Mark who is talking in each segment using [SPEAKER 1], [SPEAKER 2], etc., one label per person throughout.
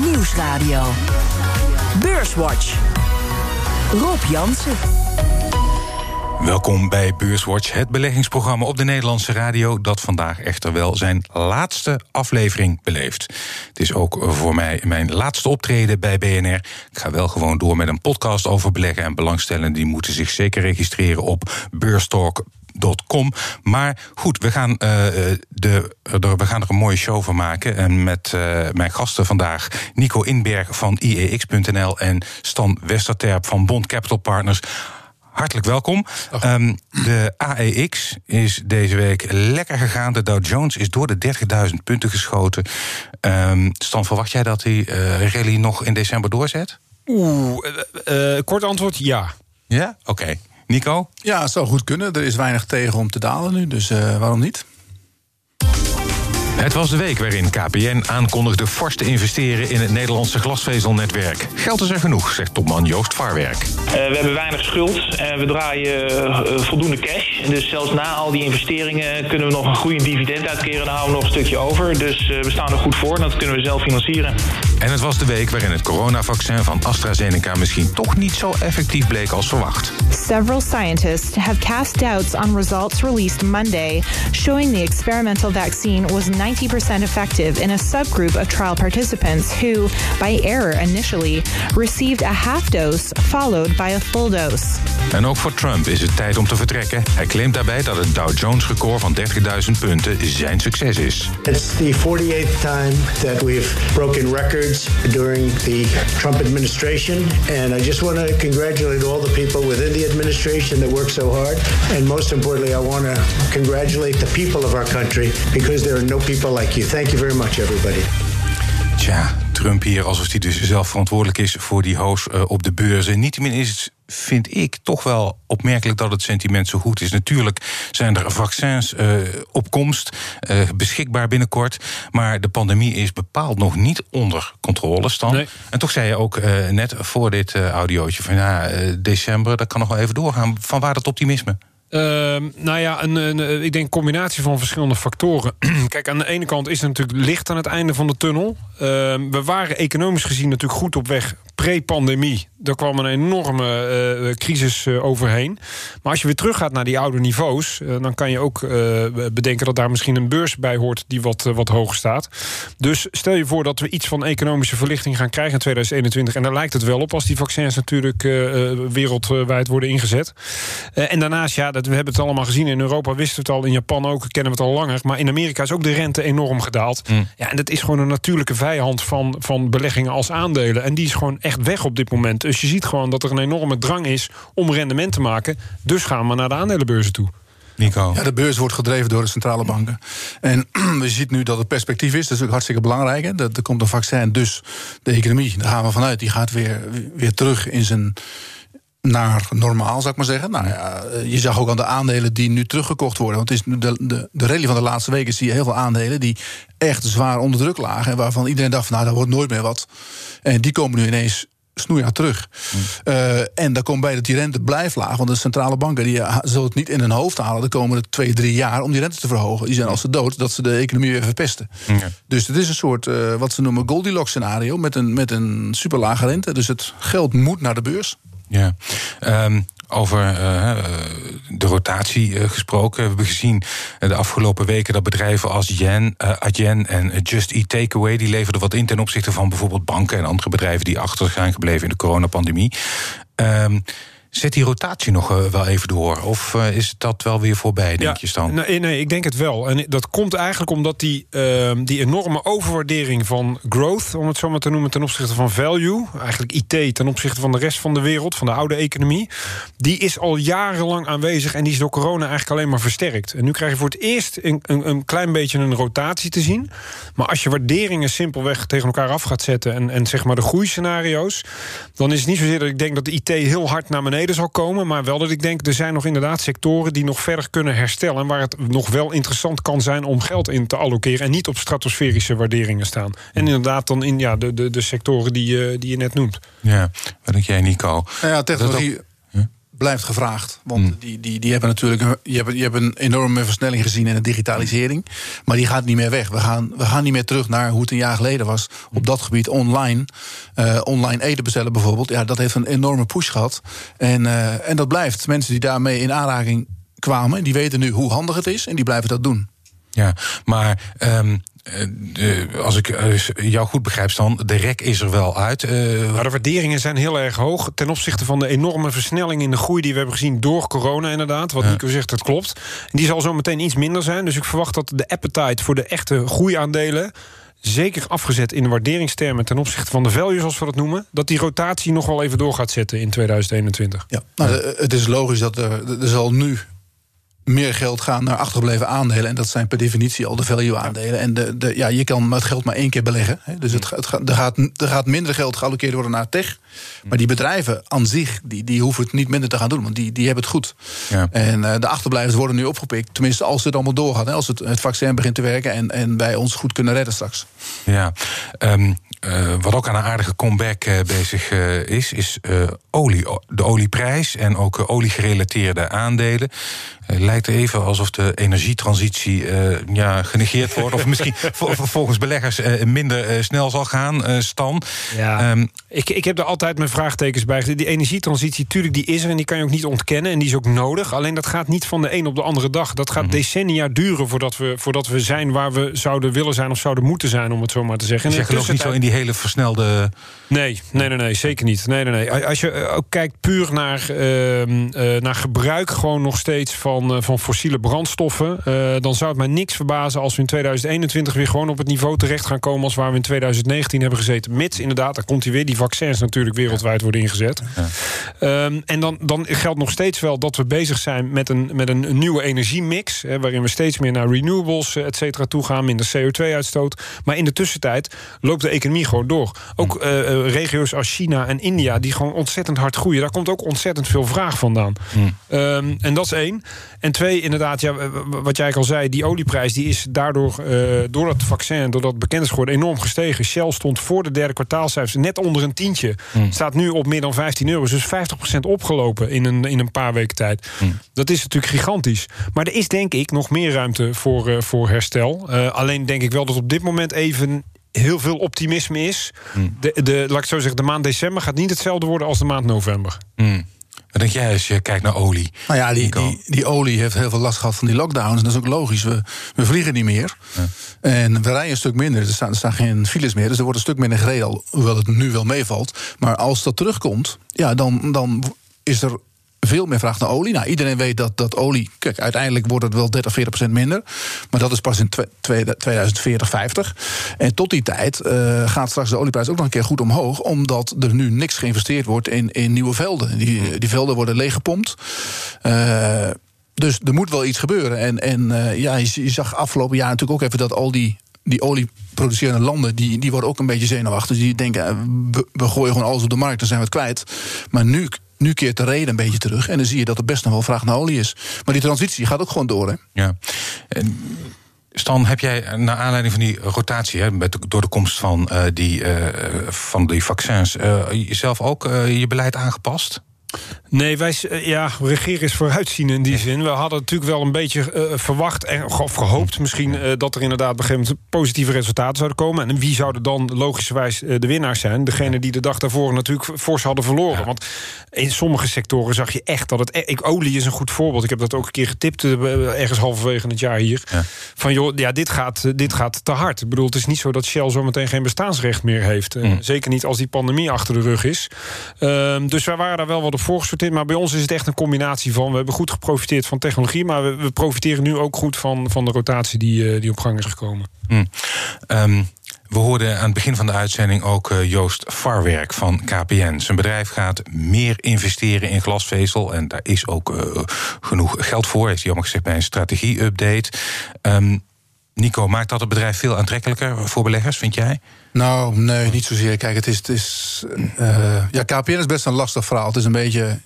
[SPEAKER 1] Nieuwsradio. Beurswatch. Rob Jansen.
[SPEAKER 2] Welkom bij Beurswatch, het beleggingsprogramma op de Nederlandse radio. dat vandaag echter wel zijn laatste aflevering beleeft. Het is ook voor mij mijn laatste optreden bij BNR. Ik ga wel gewoon door met een podcast over beleggen. En belangstellenden die moeten zich zeker registreren op beurstalk.com. Maar goed, we gaan, uh, de, we gaan er een mooie show van maken. En met uh, mijn gasten vandaag Nico Inberg van IEX.nl en Stan Westerterp van Bond Capital Partners. Hartelijk welkom. Um, de AEX is deze week lekker gegaan. De Dow Jones is door de 30.000 punten geschoten. Um, Stan, verwacht jij dat die uh, rally nog in december doorzet?
[SPEAKER 3] Oeh, kort antwoord ja.
[SPEAKER 2] Ja? Oké. Okay. Nico?
[SPEAKER 4] Ja, het zou goed kunnen. Er is weinig tegen om te dalen nu, dus waarom niet?
[SPEAKER 2] Het was de week waarin KPN aankondigde fors te investeren in het Nederlandse glasvezelnetwerk. Geld is er genoeg, zegt topman Joost Vaarwerk.
[SPEAKER 5] Uh, we hebben weinig schuld en we draaien uh, voldoende cash. Dus zelfs na al die investeringen kunnen we nog een goede dividend uitkeren. Dan houden we nog een stukje over. Dus uh, we staan er goed voor en dat kunnen we zelf financieren.
[SPEAKER 2] En het was de week waarin het coronavaccin van AstraZeneca misschien toch niet zo effectief bleek als verwacht.
[SPEAKER 6] Several scientists have cast doubts on results released Monday showing the experimental vaccine was 90% effective in a subgroup of trial participants who, by error initially, received a half dose followed by a full dose.
[SPEAKER 2] En ook voor Trump is het tijd om te vertrekken. Hij claimt daarbij dat het Dow Jones record van 30.000 punten zijn succes is.
[SPEAKER 7] It's the 48th time that we've broken records during the Trump administration and I just want to congratulate all the people within the administration that worked so hard and most importantly I want to congratulate the people of our country because there are no people like you. Thank you very much, everybody.
[SPEAKER 2] Tja, Trump hier alsof hij dus zelf verantwoordelijk is voor die hoos uh, op de beurzen. Niettemin is het, vind ik, toch wel opmerkelijk dat het sentiment zo goed is. Natuurlijk zijn er vaccins uh, op komst, uh, beschikbaar binnenkort. Maar de pandemie is bepaald nog niet onder controle stand. Nee. En toch zei je ook net voor dit audiootje van ja, december, dat kan nog wel even doorgaan. Van waar dat optimisme?
[SPEAKER 3] Uh, nou ja, een, een, ik denk combinatie van verschillende factoren. Kijk, aan de ene kant is het natuurlijk licht aan het einde van de tunnel. Uh, we waren economisch gezien natuurlijk goed op weg pre-pandemie. Daar kwam een enorme uh, crisis uh, overheen. Maar als je weer teruggaat naar die oude niveaus... Uh, dan kan je ook bedenken dat daar misschien een beurs bij hoort... die wat, wat hoger staat. Dus stel je voor dat we iets van economische verlichting gaan krijgen in 2021. En daar lijkt het wel op als die vaccins natuurlijk wereldwijd worden ingezet. en daarnaast, ja, dat, we hebben het allemaal gezien in Europa... wisten we het al, in Japan ook, kennen we het al langer. Maar in Amerika is ook de rente enorm gedaald. Mm. Ja, en dat is gewoon een natuurlijke vijand van, van beleggingen als aandelen. En die is gewoon echt weg op dit moment. Dus je ziet gewoon dat er een enorme drang is om rendement te maken. Dus gaan we naar de aandelenbeurzen toe.
[SPEAKER 2] Nico.
[SPEAKER 4] Ja, de beurs wordt gedreven door de centrale banken. En we zien nu dat het perspectief is. Dat is ook hartstikke belangrijk. Hè. Er komt een vaccin, dus de economie, daar gaan we vanuit. Die gaat weer, weer terug in zijn naar normaal, zou ik maar zeggen. Nou ja, je zag ook aan de aandelen die nu teruggekocht worden. Want het is de, de, de rally van de laatste weken zie je heel veel aandelen die echt zwaar onder druk lagen. En waarvan iedereen dacht: van, nou, daar wordt nooit meer wat. En die komen nu ineens snoeihard terug. Mm. Uh, en daar komt bij dat die rente blijft laag. Want de centrale banken die zullen het niet in hun hoofd halen de komende twee, drie jaar om die rente te verhogen. Die zijn als ze dood dat ze de economie weer verpesten. Mm. Dus het is een soort uh, wat ze noemen Goldilocks scenario met een, met een super lage rente. Dus het geld moet naar de beurs.
[SPEAKER 2] Ja. Um, over uh, de rotatie uh, gesproken. We hebben gezien de afgelopen weken dat bedrijven als Yen, uh, Adyen en Just Eat Takeaway... die leverden wat in ten opzichte van bijvoorbeeld banken... en andere bedrijven die achter zijn gebleven in de coronapandemie. Um, Zet die rotatie nog uh, wel even door? Of uh, is dat wel weer voorbij, denk
[SPEAKER 3] ja,
[SPEAKER 2] je, Stan?
[SPEAKER 3] Nee, nee, ik denk het wel. En dat komt eigenlijk omdat die, uh, die enorme overwaardering van growth... om het zo maar te noemen, ten opzichte van value... eigenlijk IT ten opzichte van de rest van de wereld... van de oude economie... die is al jarenlang aanwezig... en die is door corona eigenlijk alleen maar versterkt. En nu krijg je voor het eerst een, een, een klein beetje een rotatie te zien. Maar als je waarderingen simpelweg tegen elkaar af gaat zetten... en, en zeg maar de groeiscenario's... dan is het niet zozeer dat ik denk dat de IT heel hard naar beneden zal komen. Maar wel dat ik denk, er zijn nog inderdaad sectoren die nog verder kunnen herstellen. Waar het nog wel interessant kan zijn om geld in te allokeren. En niet op stratosferische waarderingen staan. En inderdaad dan in ja, de, de, de sectoren die, uh, die je net noemt.
[SPEAKER 2] Ja, wat denk jij, Nico?
[SPEAKER 4] Nou ja, technologie blijft gevraagd. Want die, die, die hebben natuurlijk een, je hebt, je hebt een enorme versnelling gezien in de digitalisering. Maar die gaat niet meer weg. We gaan, we gaan niet meer terug naar hoe het een jaar geleden was. Op dat gebied online. Uh, online eten bestellen bijvoorbeeld. Ja, dat heeft een enorme push gehad. En, uh, en dat blijft. Mensen die daarmee in aanraking kwamen, die weten nu hoe handig het is en die blijven dat doen.
[SPEAKER 2] Ja, maar um, de, als ik jou goed begrijp, Stan, de rek is er wel uit. Uh,
[SPEAKER 3] maar de waarderingen zijn heel erg hoog ten opzichte van de enorme versnelling in de groei die we hebben gezien door corona, inderdaad. Wat. Nico zegt, dat klopt. Die zal zo meteen iets minder zijn. Dus ik verwacht dat de appetite voor de echte groeiaandelen zeker afgezet in de waarderingstermen ten opzichte van de value, zoals we dat noemen, dat die rotatie nog wel even door gaat zetten in 2021.
[SPEAKER 4] Ja, nou, het is logisch dat er, er zal nu meer geld gaan naar achtergebleven aandelen. En dat zijn per definitie al de value-aandelen. En de, de, ja, je kan het geld maar één keer beleggen. Hè. Dus het, het, er, gaat, er gaat minder geld gealloceerd worden naar tech. Maar die bedrijven aan zich, die, die hoeven het niet minder te gaan doen. Want die, die hebben het goed. Ja. En uh, de achterblijvers worden nu opgepikt. Tenminste, als het allemaal doorgaat. Hè, als het, het vaccin begint te werken en, en wij ons goed kunnen redden straks.
[SPEAKER 2] Ja, um, uh, wat ook aan een aardige comeback uh, bezig is, is olie. De olieprijs en ook oliegerelateerde aandelen. Het lijkt even alsof de energietransitie uh, ja, genegeerd wordt. of misschien volgens beleggers uh, minder uh, snel zal gaan, Stan.
[SPEAKER 3] Ja, um, ik, ik heb er altijd mijn vraagtekens bij. Die energietransitie, tuurlijk, die is er en die kan je ook niet ontkennen. En die is ook nodig. Alleen dat gaat niet van de een op de andere dag. Dat gaat mm -hmm. decennia duren voordat we, voordat we zijn waar we zouden willen zijn... of zouden moeten zijn, om het zo maar te zeggen.
[SPEAKER 2] Zeg geloof niet zo in die hele versnelde...
[SPEAKER 3] Nee, nee, nee, nee zeker niet. Nee, nee, nee. Als je ook kijkt puur naar, naar gebruik gewoon nog steeds van van, van fossiele brandstoffen... Uh, dan zou het mij niks verbazen als we in 2021 weer gewoon op het niveau terecht gaan komen... als waar we in 2019 hebben gezeten. Mits inderdaad, dan komt hij weer, die vaccins natuurlijk wereldwijd worden ingezet. Ja. Um, en dan, dan geldt nog steeds wel dat we bezig zijn met een, met een, nieuwe energiemix... Hè, waarin we steeds meer naar renewables, et cetera, toe gaan... minder CO2-uitstoot. Maar in de tussentijd loopt de economie gewoon door. Ook uh, uh, regio's als China en India, die gewoon ontzettend hard groeien... daar komt ook ontzettend veel vraag vandaan. Hmm. Um, en dat is één. En twee, inderdaad, ja, wat jij al zei, die olieprijs die is daardoor, uh, door het vaccin, doordat bekend is geworden, enorm gestegen. Shell stond voor de derde kwartaalcijfers net onder een tientje. Mm. Staat nu op meer dan 15 euro. Dus 50% opgelopen in een, in een paar weken tijd. Mm. Dat is natuurlijk gigantisch. Maar er is denk ik nog meer ruimte voor, uh, voor herstel. Uh, alleen denk ik wel dat op dit moment even heel veel optimisme is. Mm. De, de, laat ik zo zeggen, de maand december gaat niet hetzelfde worden als de maand november.
[SPEAKER 2] Wat denk jij als je kijkt naar olie?
[SPEAKER 4] Nou ja, die, die, die, olie heeft heel veel last gehad van die lockdowns. En dat is ook logisch. We, we vliegen niet meer. Ja. En we rijden een stuk minder. Er staan, er staan geen files meer. Dus er wordt een stuk minder gereden. Hoewel het nu wel meevalt. Maar als dat terugkomt, ja, dan, dan is er veel meer vraag naar olie. Nou, iedereen weet dat, dat olie. Kijk, uiteindelijk wordt het wel 30, 40 procent minder. Maar dat is pas in 2040, 50. En tot die tijd uh, gaat straks de olieprijs ook nog een keer goed omhoog. Omdat er nu niks geïnvesteerd wordt in, in nieuwe velden. Die, die velden worden leeggepompt. Uh, dus er moet wel iets gebeuren. En, en uh, ja, je, je zag afgelopen jaar natuurlijk ook even dat al die die olieproducerende landen, die, die worden ook een beetje zenuwachtig. Die denken, we, we gooien gewoon alles op de markt, dan zijn we het kwijt. Maar nu nu keert de reden een beetje terug. En dan zie je dat er best nog wel vraag naar olie is. Maar die transitie gaat ook gewoon door. Hè?
[SPEAKER 2] Ja. En Stan, heb jij naar aanleiding van die rotatie, hè, met, door de komst van, uh, die, uh, van die vaccins, uh, jezelf ook je beleid aangepast?
[SPEAKER 3] Nee, wij ja, regeren is vooruitzien in die zin. We hadden natuurlijk wel een beetje uh, verwacht en, of gehoopt misschien... Uh, dat er inderdaad op een gegeven moment positieve resultaten zouden komen. En wie zouden dan logischerwijs de winnaars zijn? Degene die de dag daarvoor natuurlijk fors hadden verloren. Ja. Want in sommige sectoren zag je echt dat het... Ik, olie is een goed voorbeeld. Ik heb dat ook een keer getipt ergens halverwege het jaar hier. Ja. Van joh, ja, dit gaat, dit gaat te hard. Ik bedoel, het is niet zo dat Shell zometeen geen bestaansrecht meer heeft. Mm. Zeker niet als die pandemie achter de rug is. Ehm, dus wij waren daar wel wat op voorgesorteerd. Maar bij ons is het echt een combinatie van... we hebben goed geprofiteerd van technologie... maar we, profiteren nu ook goed van, van de rotatie die, uh, die op gang is gekomen.
[SPEAKER 2] Hmm. Um, we hoorden aan het begin van de uitzending ook uh, Joost Varwerk van KPN. Zijn bedrijf gaat meer investeren in glasvezel... en daar is ook uh, genoeg geld voor, heeft hij allemaal gezegd... bij een strategie-update. Um, Nico, maakt dat het bedrijf veel aantrekkelijker voor beleggers, vind jij?
[SPEAKER 4] Nou, nee, niet zozeer. Kijk, het is. Het is uh, ja, KPN is best een lastig verhaal. Het is een beetje.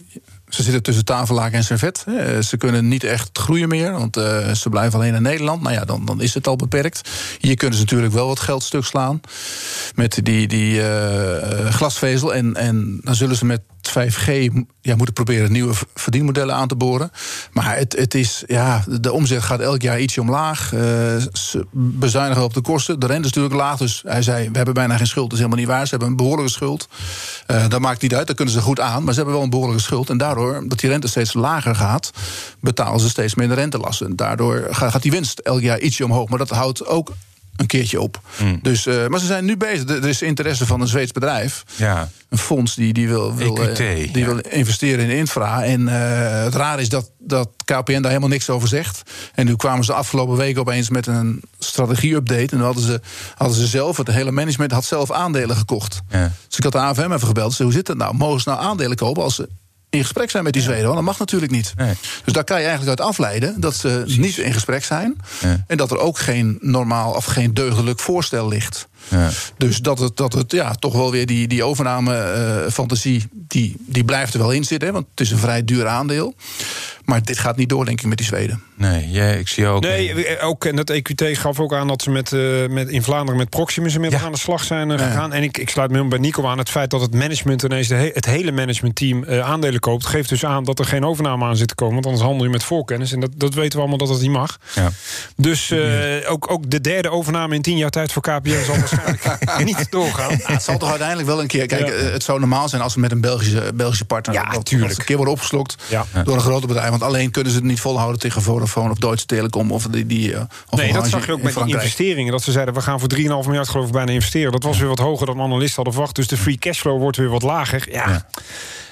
[SPEAKER 4] Ze zitten tussen tafellaken en servet. Ze kunnen niet echt groeien meer, want uh, ze blijven alleen in Nederland. Nou ja, dan, dan is het al beperkt. Hier kunnen ze natuurlijk wel wat geld stuk slaan met die, die uh, glasvezel. En, en dan zullen ze met 5G ja, moeten proberen nieuwe verdienmodellen aan te boren. Maar het, het is, ja, de omzet gaat elk jaar ietsje omlaag. Uh, ze bezuinigen op de kosten. De rente is natuurlijk laag. Dus hij zei: We hebben bijna geen schuld. Dat is helemaal niet waar. Ze hebben een behoorlijke schuld. Uh, dat maakt niet uit. Dat kunnen ze goed aan. Maar ze hebben wel een behoorlijke schuld. En daardoor, dat die rente steeds lager gaat, betalen ze steeds minder rentelasten. Daardoor gaat die winst elk jaar ietsje omhoog. Maar dat houdt ook een keertje op. Hmm. Dus, uh, maar ze zijn nu bezig. Er is interesse van een Zweeds bedrijf.
[SPEAKER 2] Ja.
[SPEAKER 4] Een fonds die, die, wil, wil,
[SPEAKER 2] EQT,
[SPEAKER 4] uh, die wil investeren in infra. En uh, het raar is dat, dat KPN daar helemaal niks over zegt. En nu kwamen ze de afgelopen weken opeens met een strategie-update. En dan hadden ze, hadden ze zelf, het hele management had zelf aandelen gekocht.
[SPEAKER 2] Ja.
[SPEAKER 4] Dus ik had de AFM even gebeld. Zei, hoe zit het nou? Mogen ze nou aandelen kopen als ze in gesprek zijn met die Zweden. Dat mag natuurlijk niet.
[SPEAKER 2] Nee.
[SPEAKER 4] Dus daar kan je eigenlijk uit afleiden dat ze Precies. niet in gesprek zijn. En dat er ook geen normaal of geen deugdelijk voorstel ligt.
[SPEAKER 2] Ja.
[SPEAKER 4] Dus dat het, dat het ja, toch wel weer die, die overname-fantasie, uh, die, die blijft er wel in zitten. Hè, want het is een vrij duur aandeel. Maar dit gaat niet door, denk ik, met die Zweden.
[SPEAKER 2] Nee, ja, ik zie ook.
[SPEAKER 3] Nee, ook, en dat EQT gaf ook aan dat ze met, uh, met in Vlaanderen met Proximus inmiddels ja. aan de slag zijn uh, gegaan. En ik, ik sluit me bij Nico aan. Het feit dat het management ineens de he het hele managementteam uh, aandelen koopt, geeft dus aan dat er geen overname aan zit te komen. Want anders handel je met voorkennis. En dat, dat weten we allemaal dat dat niet mag.
[SPEAKER 2] Ja.
[SPEAKER 3] Dus ook, ook de derde overname in tien jaar tijd voor KPN zal waarschijnlijk niet doorgaan.
[SPEAKER 4] Ja, het zal toch uiteindelijk wel een keer. Kijk, het zou normaal zijn als we met een Belgische, Belgische partner.
[SPEAKER 3] Ja,
[SPEAKER 4] dat,
[SPEAKER 3] tuurlijk.
[SPEAKER 4] dat een keer worden opgeslokt door een grote bedrijf. Want alleen kunnen ze het niet volhouden tegen Vodafone of Deutsche Telekom of die. die of
[SPEAKER 3] nee, dat zag je ook met die investeringen. Dat ze zeiden we gaan voor 3,5 miljard geloof ik bijna investeren. Dat was weer wat hoger dan analisten hadden verwacht. Dus de free cashflow wordt weer wat lager. Ja. ja.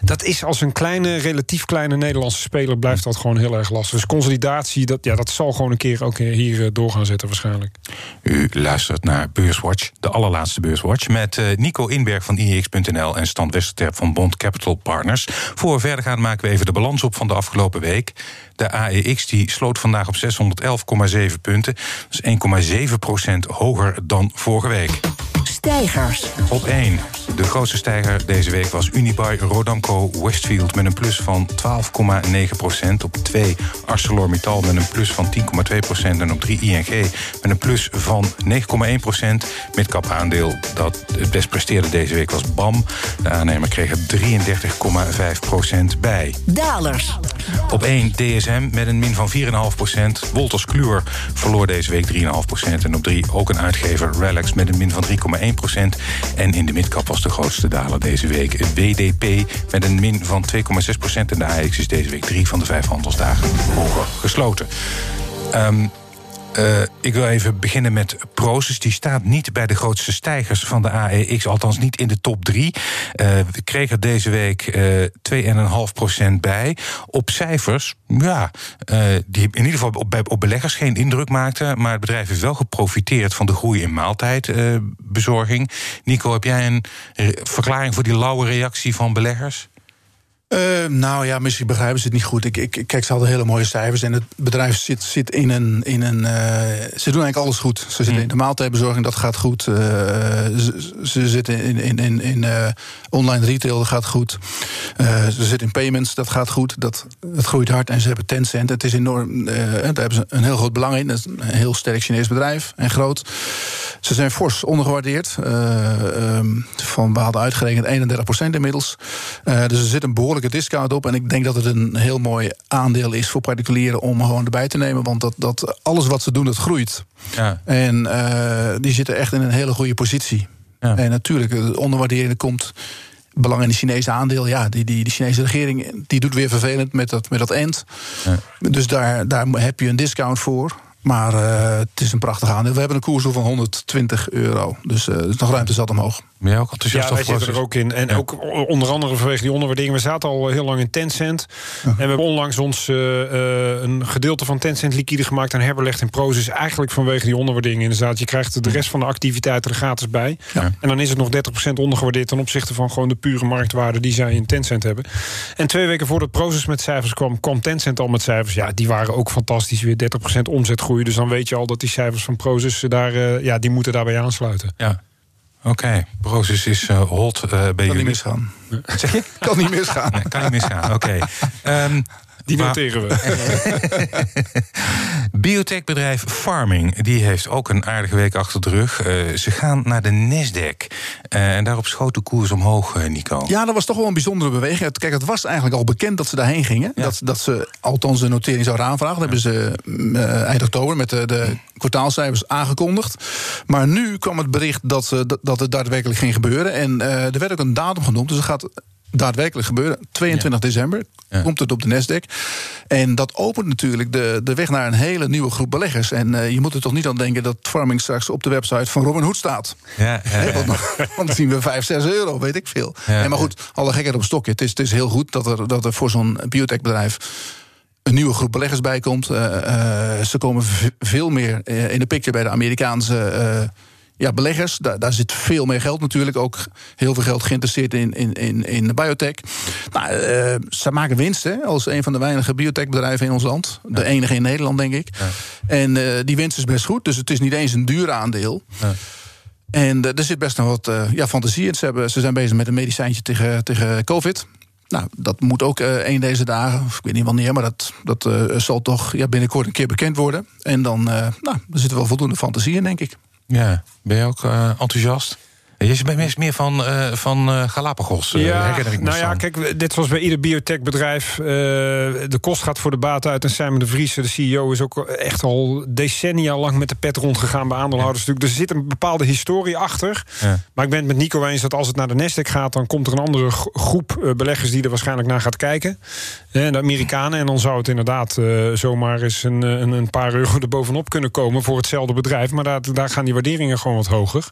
[SPEAKER 3] Dat is als een kleine, relatief kleine Nederlandse speler blijft dat gewoon heel erg lastig. Dus consolidatie, dat, ja, dat zal gewoon een keer ook hier door gaan zetten waarschijnlijk.
[SPEAKER 2] U luistert naar Beurswatch, de allerlaatste Beurswatch... met uh, Nico Inberg van IEX.nl en Stan Westerterp van Bond Capital Partners. Voor we verder gaan maken we even de balans op van de afgelopen week. De AEX die sloot vandaag op 611,7 punten. Dat is 1,7 procent hoger dan vorige week.
[SPEAKER 1] Stijgers.
[SPEAKER 2] Op 1. De grootste stijger deze week was Unibuy Rodamco Westfield met een plus van 12,9 procent. Op 2 ArcelorMittal met een plus van 10,2 procent. En op 3 ING met een plus van 9,1 procent. Midcap aandeel dat het best presteerde deze week was BAM. De aannemer kreeg er 33,5 procent bij.
[SPEAKER 1] Dalers.
[SPEAKER 2] Op 1 DSM met een min van 4,5 procent. Wolters Kluwer verloor deze week 3,5 procent. En op 3 ook een uitgever Relax met een min van 3,1 procent. En in de midcap was de grootste daler deze week WDP met een min van 2,6 procent. En de AX is deze week drie van de vijf handelsdagen hoger gesloten. Um, Uh, ik wil even beginnen met Proces. Die staat niet bij de grootste stijgers van de AEX, althans niet in de top 3. Uh, we kregen deze week uh, 2,5% bij. Op cijfers, ja, die in ieder geval op, op beleggers geen indruk maakten. Maar het bedrijf heeft wel geprofiteerd van de groei in maaltijdbezorging. Nico, heb jij een verklaring voor die lauwe reactie van beleggers?
[SPEAKER 4] Uh, nou ja, misschien begrijpen ze het niet goed. Ik, ik, ik kijk, ze hadden hele mooie cijfers. En het bedrijf zit, zit in een. In een uh, ze doen eigenlijk alles goed. Ze zitten mm. in de maaltijdbezorging, dat gaat goed. Uh, ze, ze, zitten in, in, in, in online retail, dat gaat goed. ze zitten in payments, dat gaat goed. Dat, dat groeit hard. En ze hebben Tencent. Het is enorm. daar hebben ze een heel groot belang in. Dat is een heel sterk Chinees bedrijf en groot. Ze zijn fors ondergewaardeerd. Um, van, we hadden uitgerekend 31% inmiddels. dus er zit een behoorlijk discount op. En ik denk dat het een heel mooi aandeel is voor particulieren om gewoon erbij te nemen. Want dat, dat alles wat ze doen, dat groeit.
[SPEAKER 2] Ja.
[SPEAKER 4] En uh, die zitten echt in een hele goede positie.
[SPEAKER 2] Ja.
[SPEAKER 4] En natuurlijk, de onderwaardering komt. Belang in de Chinese aandeel, ja, die, die, die Chinese regering die doet weer vervelend met dat, met dat end.
[SPEAKER 2] Ja.
[SPEAKER 4] Dus daar, daar heb je een discount voor. Maar uh, het is een prachtig aandeel. We hebben een koers van 120 euro. Dus uh, er is nog ruimte zat omhoog.
[SPEAKER 2] Ben jij ook enthousiast
[SPEAKER 3] ja, wij zitten er ook in. En ja. ook onder andere vanwege die onderwaardering. We zaten al heel lang in Tencent. Ja. En we hebben onlangs ons uh, uh, een gedeelte van Tencent liquide gemaakt... en herbelegd in Prozus. Eigenlijk vanwege die onderwaardering inderdaad. Je krijgt de rest van de activiteiten er gratis bij.
[SPEAKER 2] Ja.
[SPEAKER 3] En dan is het nog 30% ondergewaardeerd... ten opzichte van gewoon de pure marktwaarde die zij in Tencent hebben. En twee weken voordat Prozus met cijfers kwam... kwam Tencent al met cijfers. Ja, die waren ook fantastisch. Weer 30% omzetgroei. Dus dan weet je al dat die cijfers van Prozus... Daar, uh, ja, die moeten daarbij aansluiten.
[SPEAKER 2] Ja. Oké, okay. Proces is uh, hot uh, bij
[SPEAKER 4] kan
[SPEAKER 2] jullie.
[SPEAKER 4] Niet misgaan.
[SPEAKER 2] Zeg je?
[SPEAKER 4] kan niet misgaan.
[SPEAKER 2] Nee, kan niet misgaan, oké. Okay. Um,
[SPEAKER 3] Die
[SPEAKER 2] Maar-
[SPEAKER 3] noteren we.
[SPEAKER 2] Biotechbedrijf Farming die heeft ook een aardige week achter de rug. Eh, ze gaan naar de Nasdaq. Eh, en daarop schoot de koers omhoog, eh, Nico.
[SPEAKER 4] Ja, dat was toch wel een bijzondere beweging. Kijk, het was eigenlijk al bekend dat ze daarheen gingen. Dat, dat ze althans een notering zouden aanvragen. Dat hebben ze eind oktober met de, de kwartaalcijfers aangekondigd. Maar nu kwam het bericht dat, ze, dat, dat het daadwerkelijk ging gebeuren. En eh, er werd ook een datum genoemd. Dus het gaat daadwerkelijk gebeuren. 22 december
[SPEAKER 2] Ja.
[SPEAKER 4] komt het op de Nasdaq. En dat opent natuurlijk de, de weg naar een hele nieuwe groep beleggers. En eh, je moet er toch niet aan denken dat farming straks op de website van Robin Hood staat.
[SPEAKER 2] Ja,
[SPEAKER 4] want, want dan zien we 5, 6 euro, weet ik veel. Nee, maar goed, alle gekheid op stokje. Het is, het is heel goed dat er, dat er voor zo'n biotechbedrijf een nieuwe groep beleggers bij komt. Eh, eh, ze komen veel meer in de picture bij de Amerikaanse ja, beleggers. Daar, daar zit veel meer geld natuurlijk. Ook heel veel geld geïnteresseerd in, in, in, in de biotech. Nou, ze maken winst hè, als een van de weinige biotechbedrijven in ons land. De enige in Nederland, denk ik. En eh, die winst is best goed. Dus het is niet eens een duur aandeel. En eh, er zit best nog wat ja, fantasie in. Ze, hebben, ze zijn bezig met een medicijntje tegen, tegen COVID. Nou, dat moet ook een deze dagen, of ik weet niet wanneer, maar dat, dat zal toch ja, binnenkort een keer bekend worden. En dan nou, er zit er wel voldoende fantasie in, denk ik.
[SPEAKER 2] Ja, ben je ook eh, enthousiast? Je bent meer van, eh, van eh, Galapagos, eh,
[SPEAKER 3] Ja,
[SPEAKER 2] herinner ik me
[SPEAKER 3] nou ja, kijk, net zoals bij ieder biotechbedrijf... de kost gaat voor de baat uit. En Simon de Vries, de CEO, is ook echt al decennia lang... met de pet rondgegaan bij aandeelhouders. Dus er zit een bepaalde historie achter.
[SPEAKER 2] Ja.
[SPEAKER 3] Maar ik ben het met Nico eens dat als het naar de Nasdaq gaat... dan komt er een andere gro- groep beleggers die er waarschijnlijk naar gaat kijken. Eh, de Amerikanen. En dan zou het inderdaad zomaar eens een, een, een paar euro erbovenop kunnen komen... voor hetzelfde bedrijf. Maar daar, daar gaan die waarderingen gewoon wat hoger.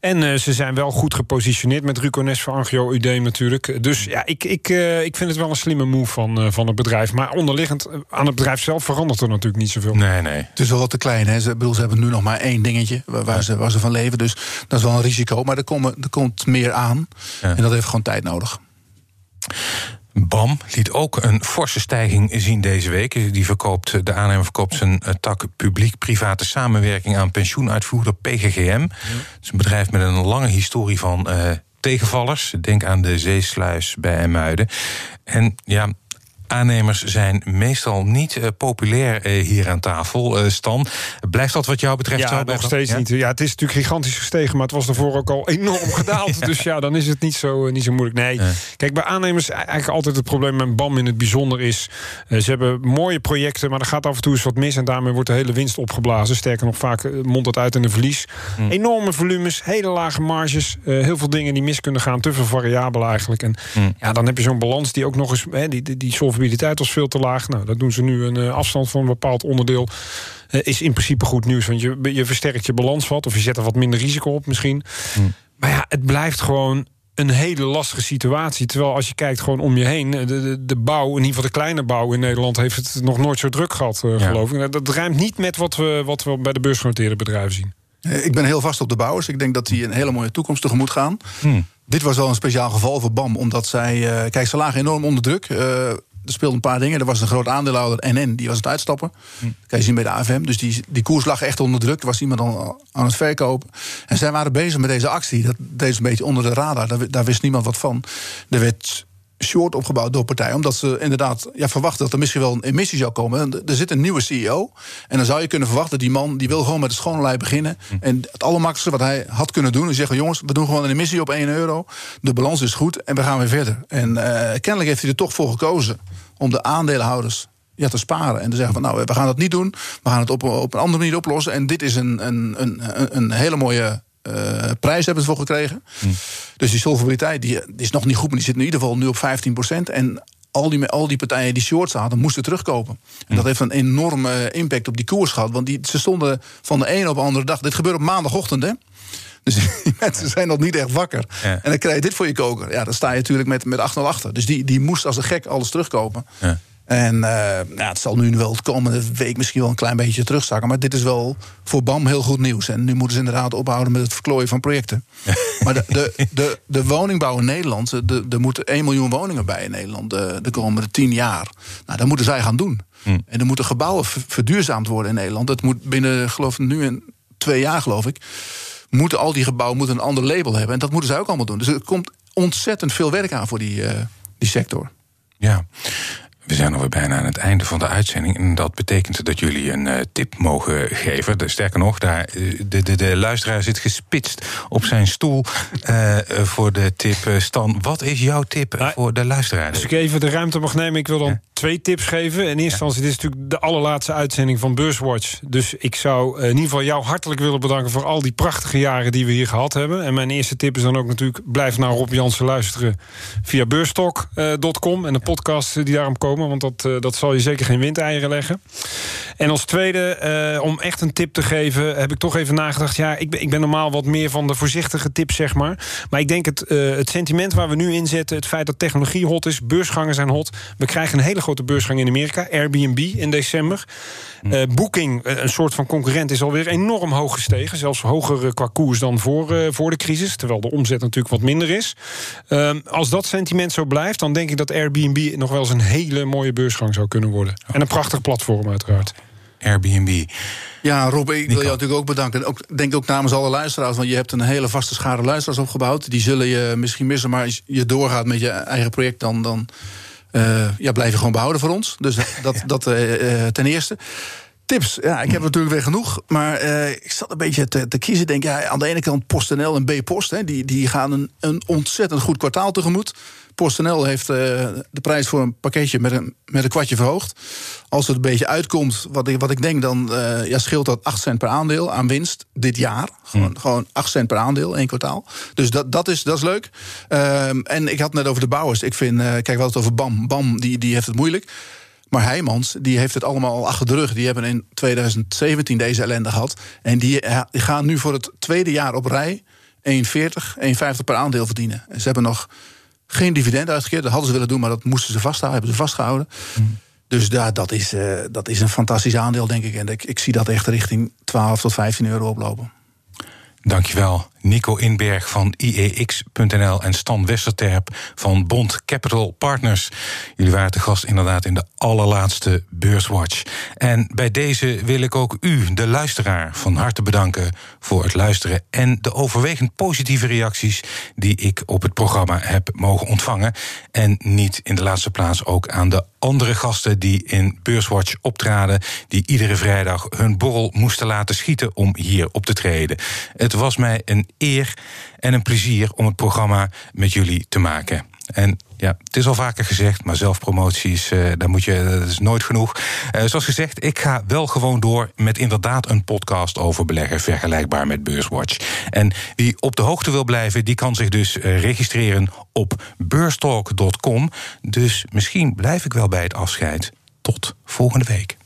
[SPEAKER 3] En eh, ze zijn wel goed gepositioneerd met Rucones voor Angio Udem natuurlijk. Dus ja, ik, ik, eh, ik vind het wel een slimme move van, eh, van het bedrijf. Maar onderliggend eh, aan het bedrijf zelf verandert er natuurlijk niet zoveel.
[SPEAKER 2] Nee, nee.
[SPEAKER 4] Het is wel wat te klein. Hè. Ze, bedoel, ze hebben nu nog maar één dingetje waar, waar ze, waar ze van leven. Dus dat is wel een risico. Maar er, komen, er komt meer aan.
[SPEAKER 2] Ja.
[SPEAKER 4] En dat heeft gewoon tijd nodig.
[SPEAKER 2] BAM liet ook een forse stijging zien deze week. Die verkoopt, de aannemer verkoopt zijn eh, tak publiek-private samenwerking aan pensioenuitvoerder PGGM. Het is een bedrijf met een lange historie van eh, tegenvallers. Denk aan de zeesluis bij Emuiden. En ja. Aannemers zijn meestal niet eh, populair eh, hier aan tafel. Eh, Stan, blijft dat wat jou betreft zo?
[SPEAKER 3] Ja, nog steeds
[SPEAKER 2] ja?
[SPEAKER 3] niet. Ja, het is natuurlijk gigantisch gestegen, maar het was daarvoor ook al enorm gedaald. Dus ja, dan is het niet zo, niet zo moeilijk. Nee, kijk, bij aannemers eigenlijk altijd het probleem met BAM in het bijzonder is... ze hebben mooie projecten, maar er gaat af en toe eens wat mis... en daarmee wordt de hele winst opgeblazen. Sterker nog, vaak mondt dat uit in een verlies.
[SPEAKER 2] Hm.
[SPEAKER 3] Enorme volumes, hele lage marges... heel veel dingen die mis kunnen gaan, te veel variabelen eigenlijk. En
[SPEAKER 2] Hm.
[SPEAKER 3] ja, dan heb je zo'n balans die ook nog eens... Hè, die, die, die solvabiliteit was veel te laag. Nou, dat doen ze nu een eh, afstand van een bepaald onderdeel... Eh, is in principe goed nieuws. Want je, je versterkt je balans wat. Of je zet er wat minder risico op misschien. Maar ja, het blijft gewoon een hele lastige situatie. Terwijl als je kijkt gewoon om je heen... de, de, de bouw, in ieder geval de kleine bouw in Nederland... heeft het nog nooit zo druk gehad, eh,
[SPEAKER 2] Ja.
[SPEAKER 3] geloof ik. Dat ruimt niet met wat we, wat we bij de beursgenoteerde bedrijven zien.
[SPEAKER 4] Eh, Ik ben heel vast op de bouwers. Ik denk dat die een hele mooie toekomst tegemoet gaan.
[SPEAKER 2] Hmm.
[SPEAKER 4] Dit was wel een speciaal geval voor BAM, omdat zij... eh, kijk, ze lagen enorm onder druk. Eh, er speelden een paar dingen. Er was een groot aandeelhouder, NN, die was het uitstappen. Dat kan je zien bij de AFM. Dus die, die koers lag echt onder druk. Er was iemand al aan het verkopen. En zij waren bezig met deze actie. Dat deed ze een beetje onder de radar. Daar, daar wist niemand wat van. Er werd short opgebouwd door partijen. Omdat ze inderdaad ja, verwachten dat er misschien wel een emissie zou komen. En Er zit een nieuwe CEO. En dan zou je kunnen verwachten, die man die wil gewoon met de schone lei beginnen. En het allermakkelijkste wat hij had kunnen doen... is zeggen, jongens, we doen gewoon een emissie op 1 euro. De balans is goed en we gaan weer verder. En eh, kennelijk heeft hij er toch voor gekozen... om de aandeelhouders ja, te sparen. En te zeggen van, nou, we gaan dat niet doen. We gaan het op, op een andere manier oplossen. En dit is een, een, een- een hele mooie eh, prijs hebben ze voor gekregen. Dus die solvabiliteit die, die is nog niet goed, maar die zit in ieder geval nu op 15% En al die, al die partijen die short zaten, moesten terugkopen. En dat heeft een enorme impact op die koers gehad. Want die, ze stonden van de ene op de andere dag. Dit gebeurt op maandagochtend, hè? Dus die mensen zijn nog niet echt wakker.
[SPEAKER 2] Ja.
[SPEAKER 4] En dan krijg je dit voor je koker. Ja, dan sta je natuurlijk met, met 8-0 achter. Dus die, die moest als een gek alles terugkopen.
[SPEAKER 2] Ja.
[SPEAKER 4] En eh, ja, het zal nu wel de komende week misschien wel een klein beetje terugzakken. Maar dit is wel voor BAM heel goed nieuws. En nu moeten ze inderdaad ophouden met het verklooien van projecten. maar de, de, de, de woningbouw in Nederland, de, er moeten 1 miljoen woningen bij in Nederland de, de komende 10 jaar. Nou, dat moeten zij gaan doen. En er moeten gebouwen ver- verduurzaamd worden in Nederland. Dat moet binnen, geloof ik, nu in twee jaar, geloof ik. Moeten al die gebouwen moeten een ander label hebben. En dat moeten zij ook allemaal doen. Dus er komt ontzettend veel werk aan voor die, eh, die sector.
[SPEAKER 2] Ja. We zijn alweer bijna aan het einde van de uitzending. En dat betekent dat jullie een uh, tip mogen geven. Dus sterker nog, daar, eh, de, de, de luisteraar zit gespitst op zijn stoel uh, voor de tip. Stan, wat is jouw tip nou, voor de luisteraar?
[SPEAKER 3] Als ik even de ruimte mag nemen, ik wil dan ja. Twee tips geven. In eerste instantie, dit is natuurlijk de allerlaatste uitzending van Beurswatch. Dus ik zou in ieder geval jou hartelijk willen bedanken... voor al die prachtige jaren die we hier gehad hebben. En mijn eerste tip is dan ook natuurlijk... blijf naar Rob Jansen luisteren via beurstok.com... en de podcast die daarom komen want dat, uh, dat zal je zeker geen windeieren leggen. En als tweede, uh, om echt een tip te geven, heb ik toch even nagedacht. Ja, ik ben, ik ben normaal wat meer van de voorzichtige tips, zeg maar. Maar ik denk het, uh, het sentiment waar we nu in zetten, het feit dat technologie hot is, beursgangen zijn hot. We krijgen een hele grote beursgang in Amerika, Airbnb in december. Uh, Booking, een soort van concurrent, is alweer enorm hoog gestegen. Zelfs hoger qua koers dan voor, voor de crisis. Terwijl de omzet natuurlijk wat minder is. Ehm, als dat sentiment zo blijft, dan denk ik dat Airbnb nog wel eens een hele mooie beursgang zou kunnen worden. En een prachtig platform uiteraard.
[SPEAKER 2] Airbnb.
[SPEAKER 4] Ja, Rob, ik wil jou natuurlijk ook bedanken. Ook, denk ook namens alle luisteraars, want je hebt een hele vaste schare luisteraars opgebouwd. Die zullen je misschien missen, maar als je doorgaat met je eigen project, dan, dan uh, ja, blijf je gewoon behouden voor ons. Dus dat, ja. dat uh, ten eerste. Tips, ja, ik heb natuurlijk weer genoeg. Maar uh, ik zat een beetje te, te kiezen. Denk, ja, aan de ene kant PostNL en B-Post. Hè, die, die gaan een, een ontzettend goed kwartaal tegemoet. PostNL heeft uh, de prijs voor een pakketje met een, met een kwartje verhoogd. Als het een beetje uitkomt, wat ik, wat ik denk, dan uh, ja, scheelt dat 8 cent per aandeel aan winst dit jaar. Gewoon, hmm. gewoon 8 cent per aandeel, één kwartaal. Dus dat, dat, is, dat is leuk. Uh, en ik had het net over de bouwers. Ik vind, kijk, we hadden het over BAM. BAM die, die heeft het moeilijk. Maar Heijmans, die heeft het allemaal al achter de rug. Die hebben in 2017 deze ellende gehad. En die, die gaan nu voor het tweede jaar op rij 1,40, 1,50 per aandeel verdienen. En ze hebben nog geen dividend uitgekeerd. Dat hadden ze willen doen, maar dat moesten ze vasthouden. Hebben ze vastgehouden. Mm. Dus daar, dat, is, uh, dat is een fantastisch aandeel, denk ik. En ik, ik zie dat echt richting 12 tot 15 euro oplopen.
[SPEAKER 2] Dankjewel. Nico Inberg van IEX.nl en Stan Westerterp van Bond Capital Partners. Jullie waren te gast inderdaad in de allerlaatste Beurswatch. En bij deze wil ik ook u, de luisteraar, van harte bedanken voor het luisteren en de overwegend positieve reacties die ik op het programma heb mogen ontvangen. En niet in de laatste plaats ook aan de andere gasten die in Beurswatch optraden, die iedere vrijdag hun borrel moesten laten schieten om hier op te treden. Het was mij eer en een plezier om het programma met jullie te maken. En ja, het is al vaker gezegd, maar zelfpromoties, uh, daar moet je, dat is nooit genoeg. Uh, zoals gezegd, ik ga wel gewoon door met inderdaad een podcast over beleggen, vergelijkbaar met Beurswatch. En wie op de hoogte wil blijven, die kan zich dus uh, registreren op beurstalk.com. Dus misschien blijf ik wel bij het afscheid. Tot volgende week.